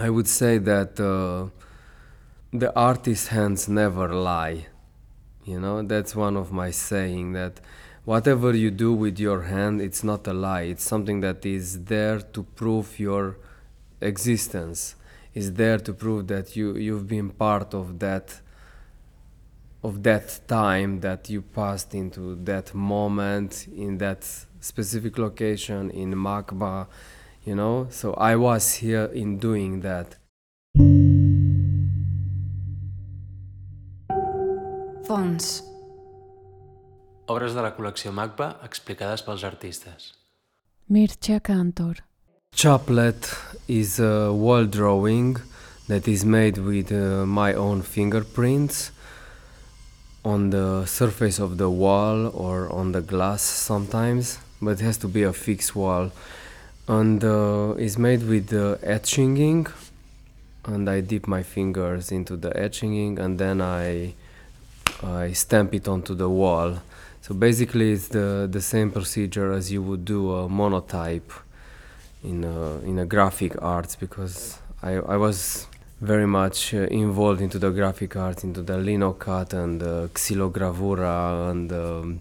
I would say that uh, the artist's hands never lie. You know, that's one of my saying that whatever you do with your hand, it's not a lie. It's something that is there to prove your existence. Is there to prove that you you've been part of that of that time that you passed into that moment in that specific location in MACBA, you know. So I was here in doing that. Fons. Obres de la col·lecció MACBA explicades pels artistes. Mircea Cantor. Chaplet is a wall drawing that is made with uh, my own fingerprints on the surface of the wall or on the glass sometimes, but it has to be a fixed wall. And uh, is made with uh, etching ink, and I dip my fingers into the etching ink, and then I I stamp it onto the wall. So basically, it's the the same procedure as you would do a monotype in a, in a graphic arts because I I was very much uh, involved into the graphic arts, into the lino cut and uh, xylogravura and um,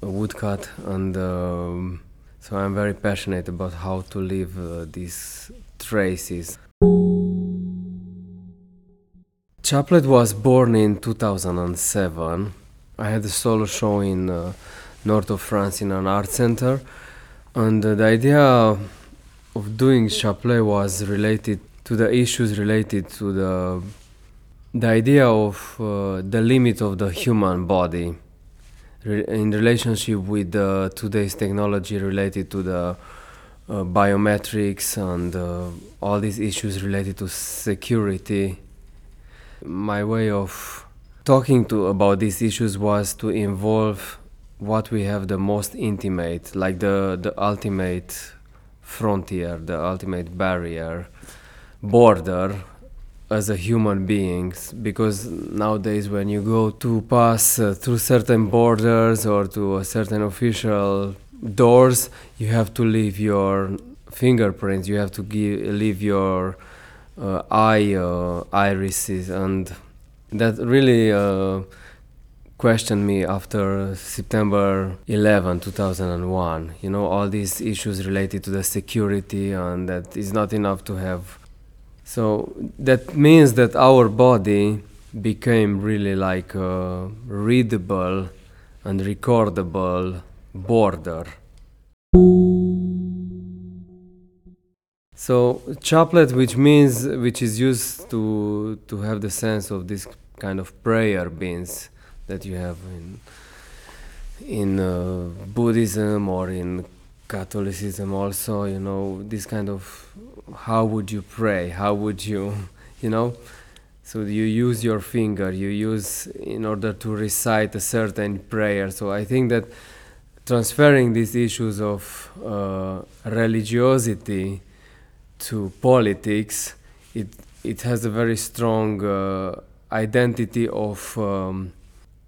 woodcut, and um, so I'm very passionate about how to leave uh, these traces. Chaplet was born in 2007. I had a solo show in uh, north of France in an art center, and uh, the idea of doing Chaplet was related to the issues related to the the idea of uh, the limit of the human body re- in relationship with today's technology related to the uh, biometrics and uh, all these issues related to security. My way of talking to about these issues was to involve what we have the most intimate, like the the ultimate frontier, the ultimate barrier border as a human beings because nowadays when you go to pass uh, through certain borders or to a certain official doors you have to leave your fingerprints you have to give leave your uh, eye uh, irises and that really uh, questioned me after September 11 2001 you know all these issues related to the security and that it's not enough to have so that means that our body became really like a readable and recordable border. So chaplet, which means which is used to to have the sense of this kind of prayer beans that you have in in uh, Buddhism or in Catholicism also, you know, this kind of how would you pray? How would you, you know? So you use your finger, you use in order to recite a certain prayer. So I think that transferring these issues of uh, religiosity to politics, it it has a very strong uh, identity of um,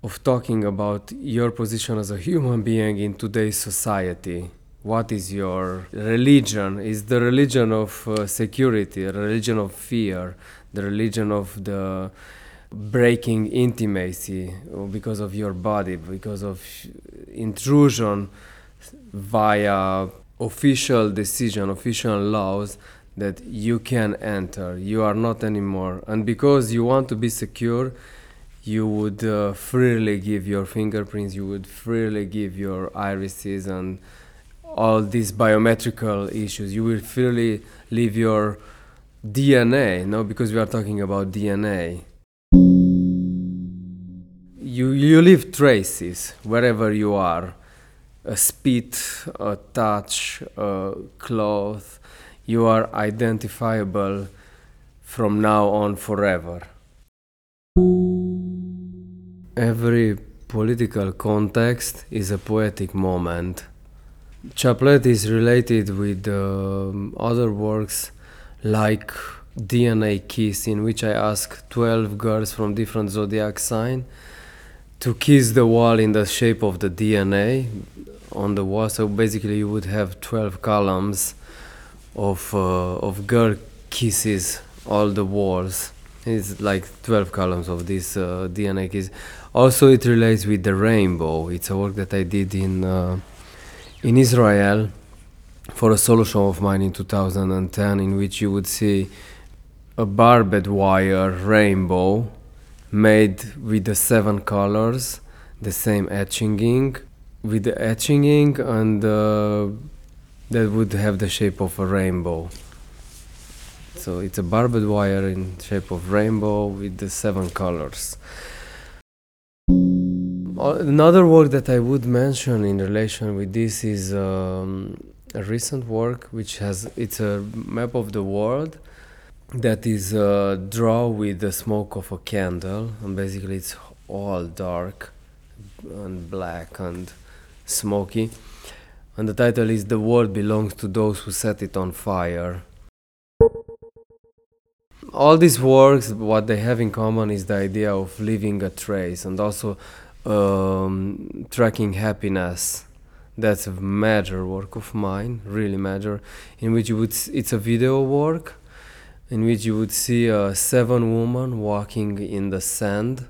of talking about your position as a human being in today's society what is your religion? Is the religion of uh, security religion of fear the religion of the breaking intimacy because of your body because of intrusion via official decision official laws that you can enter? You are not anymore. And because you want to be secure you would uh, freely give your fingerprints you would freely give your irises and all these biometrical issues. You will freely leave your DNA, no, because we are talking about DNA. You you leave traces wherever you are, a spit, a touch, a cloth. You are identifiable from now on forever. Every political context is a poetic moment Chaplet is related with um, other works like DNA Kiss, in which I ask 12 girls from different zodiac sign to kiss the wall in the shape of the DNA on the wall. So basically, you would have 12 columns of, uh, of girl kisses all the walls. It's like 12 columns of this uh, DNA kiss. Also, it relates with the rainbow. It's a work that I did in uh, in Israel for a solo show of mine in 2010, in which you would see a barbed wire rainbow made with the seven colors, the same etching ink, with the etching ink, and uh, that would have the shape of a rainbow. So it's a barbed wire in shape of rainbow with the seven colors. Uh, Another work that I would mention in relation with this is um, a recent work which has it's a map of the world that is uh, drawn with the smoke of a candle. And basically it's all dark and black and smoky. And the title is the world belongs to those who set it on fire. All these works what they have in common is the idea of leaving a trace and also um, tracking happiness. That's a major work of mine really major in which you would it's a video work in which you would see uh, seven women walking in the sand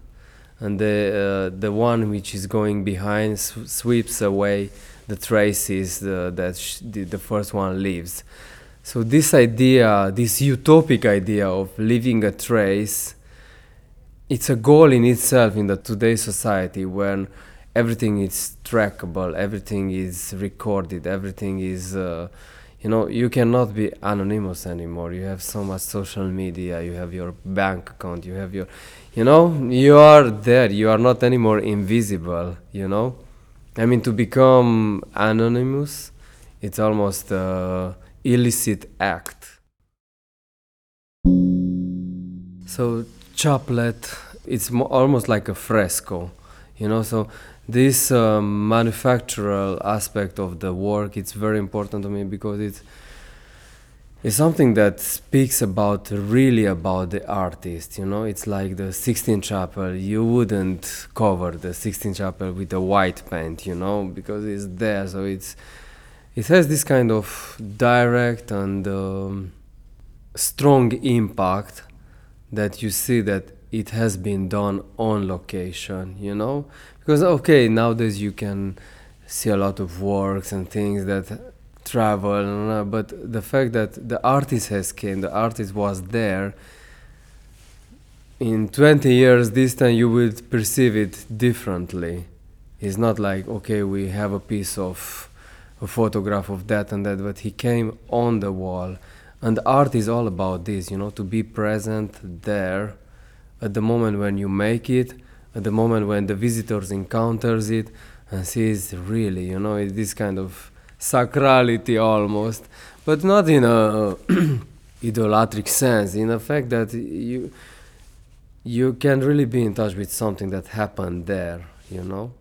and the uh, the one which is going behind s- sweeps away the traces uh, that sh- the, the first one leaves. So this idea this utopic idea of leaving a trace it's a goal in itself in the today's society when everything is trackable everything is recorded everything is uh, you know you cannot be anonymous anymore. You have so much social media you have your bank account you have your you know you are there you are not anymore invisible you know? I mean to become anonymous it's almost a illicit act. So chaplet it's mo- almost like a fresco you know? So this um, manufactural aspect of the work it's very important to me because it's it's something that speaks about really about the artist you know? It's like the Sistine Chapel. You wouldn't cover the Sistine Chapel with a white paint you know? Because it's there. So it's it has this kind of direct and um, strong impact that you see that it has been done on location you know? Because okay nowadays you can see a lot of works and things that travel uh, but the fact that the artist has came the artist was there in 20 years this time you would perceive it differently. It's not like okay we have a piece of a photograph of that and that but he came on the wall and art is all about this you know to be present there at the moment when you make it at the moment when the visitors encounters it and sees really you know this kind of sacrality almost but not in a idolatric sense in the fact that you you can really be in touch with something that happened there you know